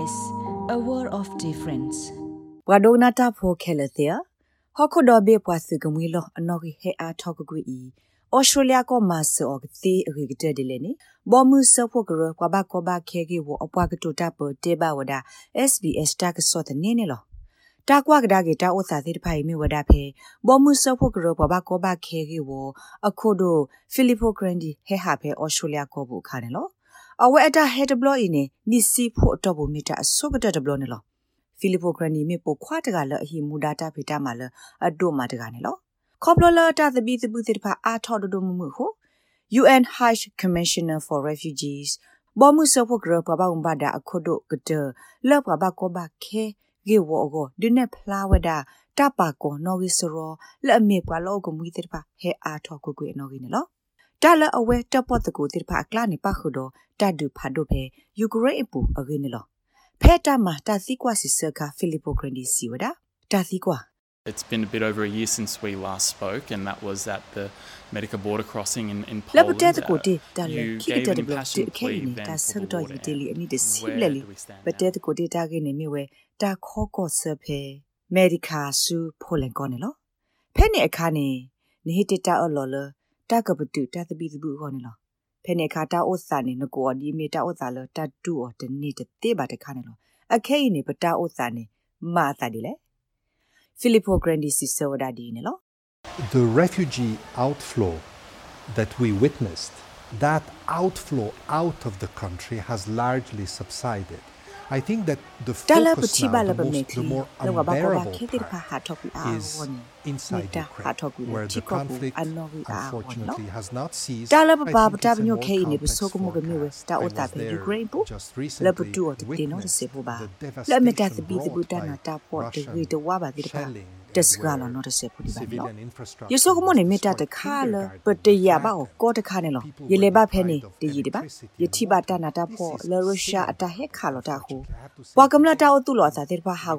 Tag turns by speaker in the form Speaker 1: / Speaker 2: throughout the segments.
Speaker 1: SBS a world of difference
Speaker 2: ဘဝဒိုနာတာဖိုခဲလသီဟခုဒဘေပွားစကမွေလောအနော်ဟေအားထောက်ကွေဤဩစတြေးလျကောမဆောကတိအရိကတဲ့ဒီလေနေဘောမှုဆဖို့ကရကွာဘကောဘခဲကေဝအပွားကတူတပ်ပေါ်တေဘဝဒ SBS တာကစောတဲ့နေနေလောတာကွာကဒါကေတာဥစာသေးတဖိုင်မြဝဒဖေဘောမှုဆဖို့ကရဘဘကောဘခဲကေဝအခုဒိုဖိလီပိုဂရန်ဒီဟေဟာဖေဩစတြေးလျကောဘူးခါနေလော အဝဲအတာဟက်ဒဘလော့အင်းနေနီစီဖို့တော့ဘူးမီတာအစုကတဲ့ဒဘလော့နေလောဖိလီပိုဂရန်နီမေပိုခွားတကလအဟီမူဒါတာဖေတာမှာလအဒိုမာတကနေလောခေါပလလတာသဘီသပုတိဖာအာထော်ဒိုမမှုဟု UN High Commissioner for Refugees ဘောမှုဆဖို့ဂရပပဥပဒါအခုဒိုကတလောပပကောဘခဲဂေဝောကိုဒီနေဖလာဝဒါတပါကောနော်ဂီစရောလက်မေပွာလောကမူတိဖာဟဲအာထော်ကိုကွေနော်ဂီနော် တာလအဝဲတပတ်တကူတိဖာကလာနေပါခုတော့တဒူဖာဒိုဖေယူကရိတ်ပူအဂိနေလောဖဲတာမှာတာစီကွာစီဆာကဖိလီပိုဂရန်ဒီစီဝဒါတာစီကွာ
Speaker 3: It's been a bit over a year since we last spoke, and that was at the Medica border crossing in, in Poland.
Speaker 2: Labutete ko ti
Speaker 3: Uh,
Speaker 2: dale
Speaker 3: you
Speaker 2: ki
Speaker 3: gave
Speaker 2: te
Speaker 3: an
Speaker 2: de blok ti
Speaker 3: impassioned
Speaker 2: ke
Speaker 3: plea
Speaker 2: ni
Speaker 3: then
Speaker 2: ta
Speaker 3: for
Speaker 2: sar
Speaker 3: the
Speaker 2: do
Speaker 3: border
Speaker 2: yi deli ani de
Speaker 3: end.
Speaker 2: si
Speaker 3: Where
Speaker 2: leli
Speaker 3: do we stand
Speaker 2: but
Speaker 3: now?
Speaker 2: te ko ti ta ge ni mi we ta kho ko se phe medica su pholen ko ne lo phe ni akha ni ni hit ta o lo lo ta ka bu tu ta bi bu ko ne lo phe ni akha ta o sa ni no ko ni mi ta o sa lo ta tu o de ni de te ba de kha ne lo akhe ni ba ta o sa ni ma sa di le Filippo Grandi si so da di ne lo
Speaker 4: the refugee outflow that we witnessed, that outflow out of the country has largely subsided. I think that the
Speaker 2: Dala
Speaker 4: focus
Speaker 2: puchi
Speaker 4: now,
Speaker 2: bala
Speaker 4: the,
Speaker 2: ba
Speaker 4: most,
Speaker 2: meti,
Speaker 4: the more
Speaker 2: la wa ba ko ba
Speaker 4: unbearable
Speaker 2: ke dir pa ha
Speaker 4: part
Speaker 2: to ku a
Speaker 4: is
Speaker 2: woni.
Speaker 4: inside
Speaker 2: Meta ha
Speaker 4: Ukraine,
Speaker 2: to ku
Speaker 4: where
Speaker 2: ti
Speaker 4: the
Speaker 2: ko ku
Speaker 4: conflict,
Speaker 2: an no wi a woni lo.
Speaker 4: unfortunately, has not ceased.
Speaker 2: Dala
Speaker 4: I
Speaker 2: ba ba
Speaker 4: think
Speaker 2: ta
Speaker 4: it's a
Speaker 2: nyo
Speaker 4: more
Speaker 2: ke ni bu
Speaker 4: complex
Speaker 2: so ko mo ga mi we
Speaker 4: forecast.
Speaker 2: ta
Speaker 4: I
Speaker 2: o ta
Speaker 4: was
Speaker 2: pe
Speaker 4: there
Speaker 2: Ukraine bu.
Speaker 4: just
Speaker 2: La bu
Speaker 4: recently
Speaker 2: tu o te te no de
Speaker 4: witnessed
Speaker 2: se bu ba.
Speaker 4: the
Speaker 2: La me ta
Speaker 4: devastation
Speaker 2: se bi te bu
Speaker 4: brought
Speaker 2: ta
Speaker 4: by
Speaker 2: na ta po te
Speaker 4: Russian
Speaker 2: wi te wa ba de pa.
Speaker 4: shelling
Speaker 2: De sga la
Speaker 4: where
Speaker 2: no de se pu di ba lo.
Speaker 4: civilian infrastructure
Speaker 2: ယဆုကမနေ
Speaker 4: was
Speaker 2: မေတာတ
Speaker 4: destroyed,
Speaker 2: ခါလ
Speaker 4: kindergartens
Speaker 2: ပတရ
Speaker 4: were
Speaker 2: ပါကို
Speaker 4: flattened.
Speaker 2: ကောတခါနေလော
Speaker 4: People
Speaker 2: ယေ
Speaker 4: were
Speaker 2: လေဘာဖဲနေ
Speaker 4: deprived of
Speaker 2: တည်ရဒီပါ
Speaker 4: electricity
Speaker 2: ယ
Speaker 4: and
Speaker 2: တိပါတ
Speaker 4: water.
Speaker 2: နာတာ
Speaker 4: This
Speaker 2: ဖော
Speaker 4: is
Speaker 2: လရုရှား
Speaker 4: sin.
Speaker 2: အတဟက်ခါလတာဟု
Speaker 4: Unfortunately, I have to say
Speaker 2: ပွာကမလာ
Speaker 4: that
Speaker 2: တာအတူလောစာတဲ့ပါဟာ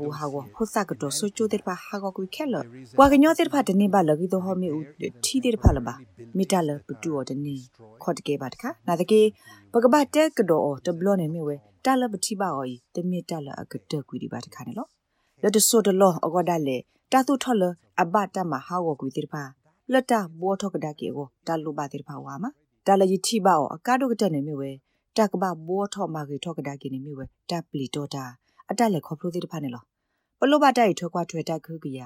Speaker 2: ကိုဟာကိုဖုစကတော့ဆိုချိုတဲ့ပါဟာကိုကွေခဲလပွာကညောတဲ့ပါတနေပါလကီတော့ဟောမီဦးထီတဲ့ပါလပါမိတလပတူော်တနေခေါ်တကေပါတခါနာတကေပကပတဲ့ကတော့တဘလနေမီဝဲတလပတိပါအော်တမီတလအကတကွေဒီပါတခါနေလောလက်တဆိုတလောအကောဒါလေတာသူထော်လအဘတမဟာကိုကွေတဲ့ပါလက်တာဘောထောကဒါကေကိုတလူပါတဲ့ပါဝါမတလယတိပါအောအကာဒုကတဲ့နေမီဝဲတကပဘောထောမာကေထောကဒါကေနေမီဝဲတပလီတော့တာအတက်လက်ခေါ်ဖလို့တဲ့ပါနေလောပလောဘတိုက်ထွဲကွာထွဲတက်ခုကရ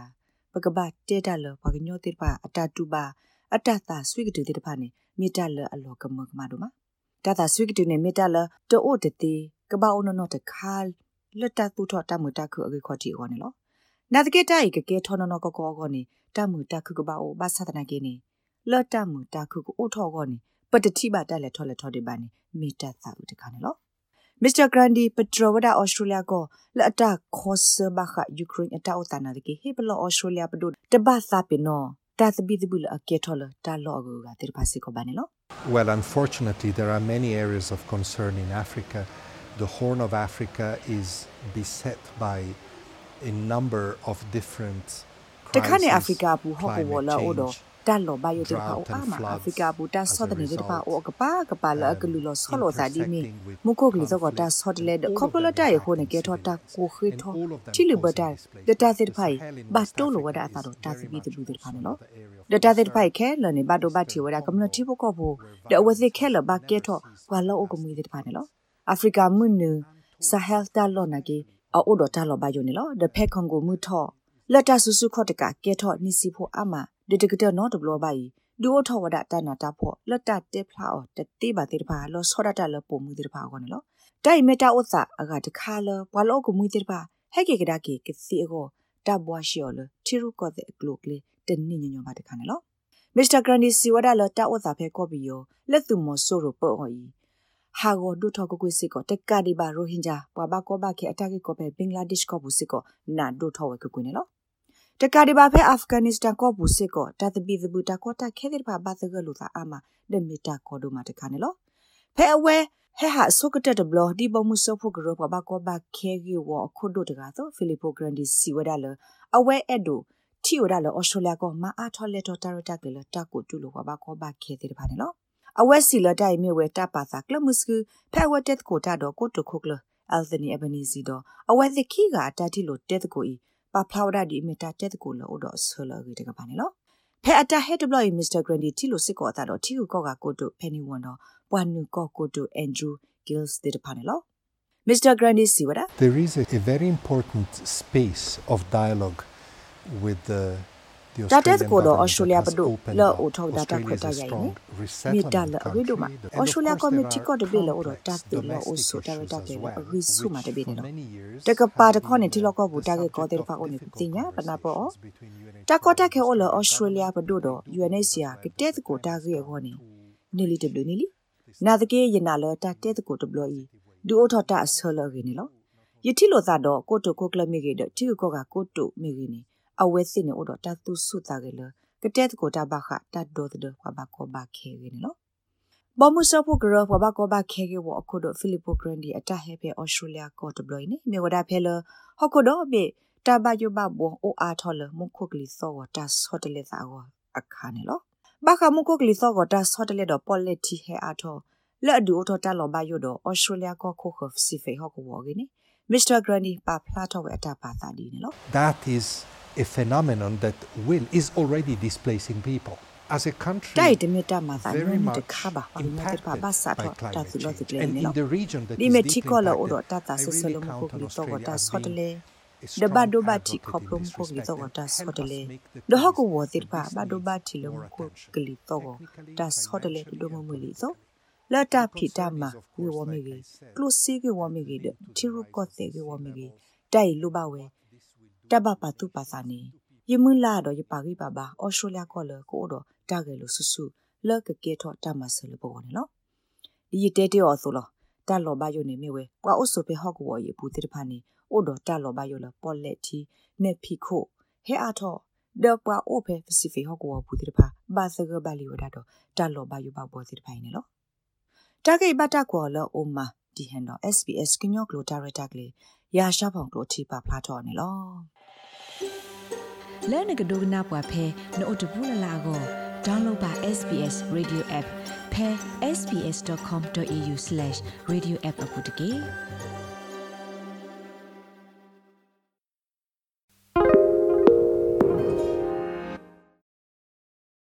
Speaker 2: ပကပတဲတလဘာကညောတဲ့ပါအတတူပါအတတာဆွေကတူတဲ့ပါနေမိတလအလောကမကမတို့မှာတတာဆွေကတူနေမိတလတို့တတိကပအောနနောတခါ လက်တတူထောတမတခုအကေခေါ်တီဟောနေလောနာတကေတိုက်ကကေထောနနောကကောကောနေတမတခုကပအောဘာသဒနာကေနေလောတမတခုကိုအိုထောကောနေပတတိပါတက်လက်ထောလက်ထောတဲ့ပါနေမိတသာဦးတခါနေလော Mr. Grandi Petrovada Australia ko la ata khos ba kha Ukraine ata otana de ke he blo Australia pdo de ba sa pino ta tbi tbi la ke thol ta lo go ga tir phasi ko bane lo
Speaker 4: Well, unfortunately, there are many areas of concern in Africa. The Horn of Africa is beset by a number of different
Speaker 2: te khane
Speaker 4: crises,
Speaker 2: Africa bu ho ko
Speaker 4: climate
Speaker 2: wala o do
Speaker 4: change,
Speaker 2: ta lo ba yo te pa o
Speaker 4: drought and
Speaker 2: ama
Speaker 4: floods
Speaker 2: Africa bu ta
Speaker 4: as
Speaker 2: so
Speaker 4: a
Speaker 2: de ne de pa
Speaker 4: result,
Speaker 2: o ka pa ka pa la
Speaker 4: um,
Speaker 2: ka lu lo so lo sa di mi
Speaker 4: intersecting with
Speaker 2: mu ko gli zo ko ta
Speaker 4: conflict,
Speaker 2: so de le
Speaker 4: and all
Speaker 2: ko
Speaker 4: of
Speaker 2: plo
Speaker 4: them
Speaker 2: ta ye ko ne
Speaker 4: impacting
Speaker 2: ke tho ta
Speaker 4: civilians,
Speaker 2: ko khi
Speaker 4: and
Speaker 2: tho
Speaker 4: all of them
Speaker 2: ti lu ba
Speaker 4: causing
Speaker 2: ta
Speaker 4: displacement.
Speaker 2: de ta
Speaker 4: The
Speaker 2: sir phai
Speaker 4: Sahel in
Speaker 2: ba
Speaker 4: West
Speaker 2: to lo wa
Speaker 4: Africa
Speaker 2: da ta
Speaker 4: is
Speaker 2: do ta
Speaker 4: very
Speaker 2: si bi
Speaker 4: much
Speaker 2: de bu de pa
Speaker 4: also
Speaker 2: ne lo
Speaker 4: another area of
Speaker 2: de ta sir
Speaker 4: concern.
Speaker 2: phai ke lo ne ba do ba ti wa da
Speaker 4: Western
Speaker 2: community bu ko bu
Speaker 4: Congo,
Speaker 2: de
Speaker 4: where
Speaker 2: wa se
Speaker 4: violence
Speaker 2: ke lo ba
Speaker 4: never
Speaker 2: ke tho
Speaker 4: ceased
Speaker 2: wa lo o
Speaker 4: to
Speaker 2: ko mu de pa ne lo Africa mun ne Sahel ta lo na ke a o do ta lo ba yo ne lo de phe Congo mu tho လက်တဆူဆူခေါတကကဲထော့နိစီဖို့အမဒီတကတဲ့နော်တဘလဘိုင်ဒူထောဝဒတနာတာဖို့လက်တတေဖလာအော်တတိပါတေတပါလောဆောဒတလပုံမှုတေတပါကောနော်တိုင်မတာဥစာအကတခါလဘလောကမှုတေတပါဟဲကေကဒါကေကစီအကိုတဘွားရှိော်လချီရုကောတဲ့ဂလိုကလေတနိညညပါတခါနော်မစ္စတာဂရန်ဒီစီဝဒါလတဥစာဖဲကော်ပီယောလက်သူမဆိုရပေါ်ဟော်ီ ဟာဂောဒုထောကကွေစစ်ကိုတက်ကဒီပါရိုဟင်ဂျာဘွာဘကောဘခေအတကေကောပဲဘင်္ဂလားဒေ့ရှ်ကောဘူးစစ်ကိုနာဒုထောဝဲကွေနေလောတကဒီဘာဖဲအာဖဂန်နစ္စတန်ကောဘူးစစ်ကောတတပီသဘူတာကောတာခဲတဲ့ဘာဘာသကလူသာအာမဒမီတာကောဒိုမာတခါနေလောဖဲအဝဲဟဲဟာဆုကတက်တဘလဒီဘမှုဆဖို့ဂရဘဘာကောဘာခဲဂီဝအခုဒိုတကာသောဖိလစ်ပိုဂရန်ဒီစီဝဒါလအဝဲအဲ့ဒိုတီယိုဒါလဩစတြေးလျကောမအားထော်လက်တော်တာရတာကလတာကိုတူလိုဘာကောဘာခဲတဲ့ဘာနေလော အဝဲစီလတိုင်မြေဝဲတပါသာကလမုစကူဖဲဝဲတက်ကိုတာတော့ကိုတုခုကလ Anthony Albanese တော့အဝဲသခိကအတတိလိုတဲတကိုဤပါဖလာဝဒဒီမီတာတဲတကိုလောတော့ဆလရီတကပါနေလို့ဖဲအတာဟက်ဒဘလမစ္စတာဂရန်ဒီတီလိုစစ်ကောတာတော့တီကိုကောကကိုတိုဖဲနီဝန်တော့ပွမ်နူကောကိုတိုအန်ဒရူးဂီလ်စ်တေတပါနေလို့ Mr. Grandi Siwada
Speaker 4: There is a, a very important space of dialogue with the the
Speaker 2: ဒါတက်
Speaker 4: Australian
Speaker 2: ကိုတော့
Speaker 4: government
Speaker 2: Australia
Speaker 4: that has
Speaker 2: ဘဒု
Speaker 4: opened
Speaker 2: လော
Speaker 4: up.
Speaker 2: အိုထောက်ဒါတာခွတ်တာ
Speaker 4: Australia is a
Speaker 2: ရိုင်
Speaker 4: strong
Speaker 2: နေမိတာ
Speaker 4: resettlement
Speaker 2: လအဝိဒုမှာ
Speaker 4: country. And of
Speaker 2: Australia
Speaker 4: course,
Speaker 2: committee
Speaker 4: there
Speaker 2: ကို
Speaker 4: are
Speaker 2: တပိလောအိုတော့တ
Speaker 4: complex
Speaker 2: တ်တယ်လောအို
Speaker 4: domestic
Speaker 2: ဆိုတာ
Speaker 4: issues
Speaker 2: တက်
Speaker 4: as
Speaker 2: တယ်
Speaker 4: well,
Speaker 2: အဝိစုမှာတပိ
Speaker 4: which
Speaker 2: နေ
Speaker 4: for
Speaker 2: တော့
Speaker 4: many years
Speaker 2: တကပါတ
Speaker 4: have
Speaker 2: ခေါနဲ့
Speaker 4: been
Speaker 2: တီလောကောဘူ
Speaker 4: the
Speaker 2: တာကေကော
Speaker 4: subject
Speaker 2: တဲ့
Speaker 4: of
Speaker 2: ဖာကိုနေ
Speaker 4: difficult
Speaker 2: တင်ညာပနာပေါ်
Speaker 4: conversations between UNHCR
Speaker 2: တကောတက်ခဲ
Speaker 4: and
Speaker 2: အော်လော
Speaker 4: the
Speaker 2: Australia ဘဒုတော့
Speaker 4: government
Speaker 2: UNHCR
Speaker 4: to
Speaker 2: ကတဲ့ကိုတာကေခေါနေ
Speaker 4: to
Speaker 2: နီလီတဘလနီလီနာတကေယနာလောတတဲ့ကိုတဘလီဒူအိုထော်တာဆလရီနေလောယတိလိုသာတော့ကိုတိုကိုကလမီကေတဲ့တီကိုကကိုတိုမီကေနေ အဝဲစစ်နေအိုတော့တသူစုတာကေလကတဲ့ကိုတာဘခတတ်တော့တဲ့ခွာဘကောဘခဲကေနေလောဘောမှုစဖို့ကရဘဘကောဘခဲကေဝအခုတော့ဖိလစ်ပိုဂရန်ဒီအတဟဲပဲအော်စတြေးလျကောတဘလနေမြေဝဒဖဲလဟခုတော့ဘေတဘယဘဘောအိုအားထော်လမုခုကလီသောတာဆော့တလေသာဝအခါနေလောဘခမုခုကလီသောတာဆော့တလေတော့ပေါ်လက်တီဟဲအားထော်လက်အဒူထော်တလောဘယတော့အော်စတြေးလျကောခုခဖစီဖေဟောကဝဂိနေမစ္စတာဂရန်ဒီပါဖလာတော့ဝအတာပါသာဒီနေလော
Speaker 4: That is a phenomenon that will is already displacing people. As a country
Speaker 2: တိုက်တမတာမှာသာ
Speaker 4: very
Speaker 2: န
Speaker 4: much
Speaker 2: တခါပါဘာလို့မတပါပါစာ
Speaker 4: impacted
Speaker 2: တော့
Speaker 4: by
Speaker 2: တာသူ
Speaker 4: climate
Speaker 2: လို့သူ
Speaker 4: change.
Speaker 2: က
Speaker 4: And
Speaker 2: နေ
Speaker 4: in
Speaker 2: လော
Speaker 4: the region that
Speaker 2: ဒီ
Speaker 4: is
Speaker 2: မ
Speaker 4: deeply
Speaker 2: တီကောလော
Speaker 4: impacted,
Speaker 2: တော့တာတာ
Speaker 4: I
Speaker 2: ဆဆ
Speaker 4: really
Speaker 2: လုံး
Speaker 4: count
Speaker 2: ကို
Speaker 4: on
Speaker 2: ကလီတော့
Speaker 4: Australia
Speaker 2: တာ
Speaker 4: as
Speaker 2: ဆော့တ
Speaker 4: being
Speaker 2: လေ
Speaker 4: a
Speaker 2: ဒဘ
Speaker 4: strong
Speaker 2: ဒိုဘတီ
Speaker 4: advocate
Speaker 2: ခေါပ
Speaker 4: in
Speaker 2: လုံး
Speaker 4: this
Speaker 2: ကိုကလီ
Speaker 4: respect
Speaker 2: တော့
Speaker 4: and
Speaker 2: တာဆော့တ
Speaker 4: help
Speaker 2: လေ
Speaker 4: us make the
Speaker 2: ဒဟက
Speaker 4: case
Speaker 2: ဝတိ
Speaker 4: that
Speaker 2: ပါ
Speaker 4: this
Speaker 2: ဘဒိုဘ
Speaker 4: needs
Speaker 2: တီလုံး
Speaker 4: more
Speaker 2: ကို
Speaker 4: attention.
Speaker 2: ကလီတော့
Speaker 4: Technically,
Speaker 2: တာဆော့တလေ
Speaker 4: financially,
Speaker 2: ဒိုမမလီ
Speaker 4: and
Speaker 2: သော
Speaker 4: politically.
Speaker 2: လာတာ
Speaker 4: The
Speaker 2: ဖီတာ
Speaker 4: concern
Speaker 2: မာ
Speaker 4: is, of
Speaker 2: ဝေ
Speaker 4: course,
Speaker 2: ဝမီ
Speaker 4: like
Speaker 2: ကေ
Speaker 4: I said,
Speaker 2: ကလုစီကေဝမီကေ
Speaker 4: linked to
Speaker 2: တီ
Speaker 4: the
Speaker 2: ရု
Speaker 4: rise
Speaker 2: ကော
Speaker 4: of
Speaker 2: တေ
Speaker 4: the
Speaker 2: ကေဝ
Speaker 4: sea
Speaker 2: မီကေ
Speaker 4: level.
Speaker 2: တိုင်လူဘဝဲတဘပါတုပါစာနေယမလာတော့ယပါကိပါပါအော်စတြေးလျကောလကိုတော့တာဂဲလို့ဆူဆူလောက်ကကေထောတာမဆလဘောနေလောဒီရတဲတဲော်ဆိုလောတာလောဘယုန်နေမြဝဲပွာအိုဆိုပေဟောက်ကောရေဘူးတိတဖာနေအိုတော့တာလောဘယုလပေါ်လက်တီမေဖီခိုဟဲအားထောဒပွာအိုဖေပစီဖီဟောက်ကောဘူးတိတဖာဘာစကဘလီဝဒါတော့တာလောဘယုဘဘောတိတဖာနေလောတာဂိဘတာကောလောအိုမာဒီဟန်တော့ SBS ကညော့ကလိုတာရတာကလေးရာရှာဖောင်ကလိုတီပါဖလာထော်နေလော
Speaker 1: လဲနကဒိုကနာပွားဖဲနို့တဘူးလလာကို download ပါ SBS radio app ဖဲ sbs.com.au/radioapp အပုတ်တကေ